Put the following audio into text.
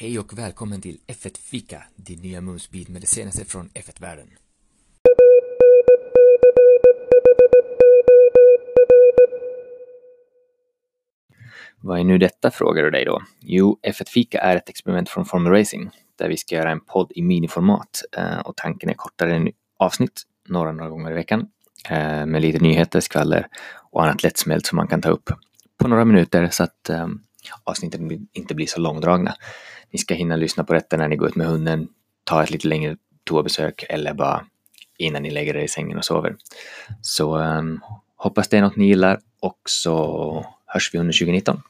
Hej och välkommen till F1 Fika, din nya mumsbit med det senaste från F1-världen. Vad är nu detta frågar du dig då? Jo, F1 Fika är ett experiment från Formel Racing där vi ska göra en podd i miniformat eh, och tanken är kortare än avsnitt, några, några gånger i veckan eh, med lite nyheter, skvaller och annat lättsmält som man kan ta upp på några minuter så att eh, avsnitten inte blir så långdragna. Ni ska hinna lyssna på detta när ni går ut med hunden, ta ett lite längre toabesök eller bara innan ni lägger er i sängen och sover. Så um, hoppas det är något ni gillar och så hörs vi under 2019.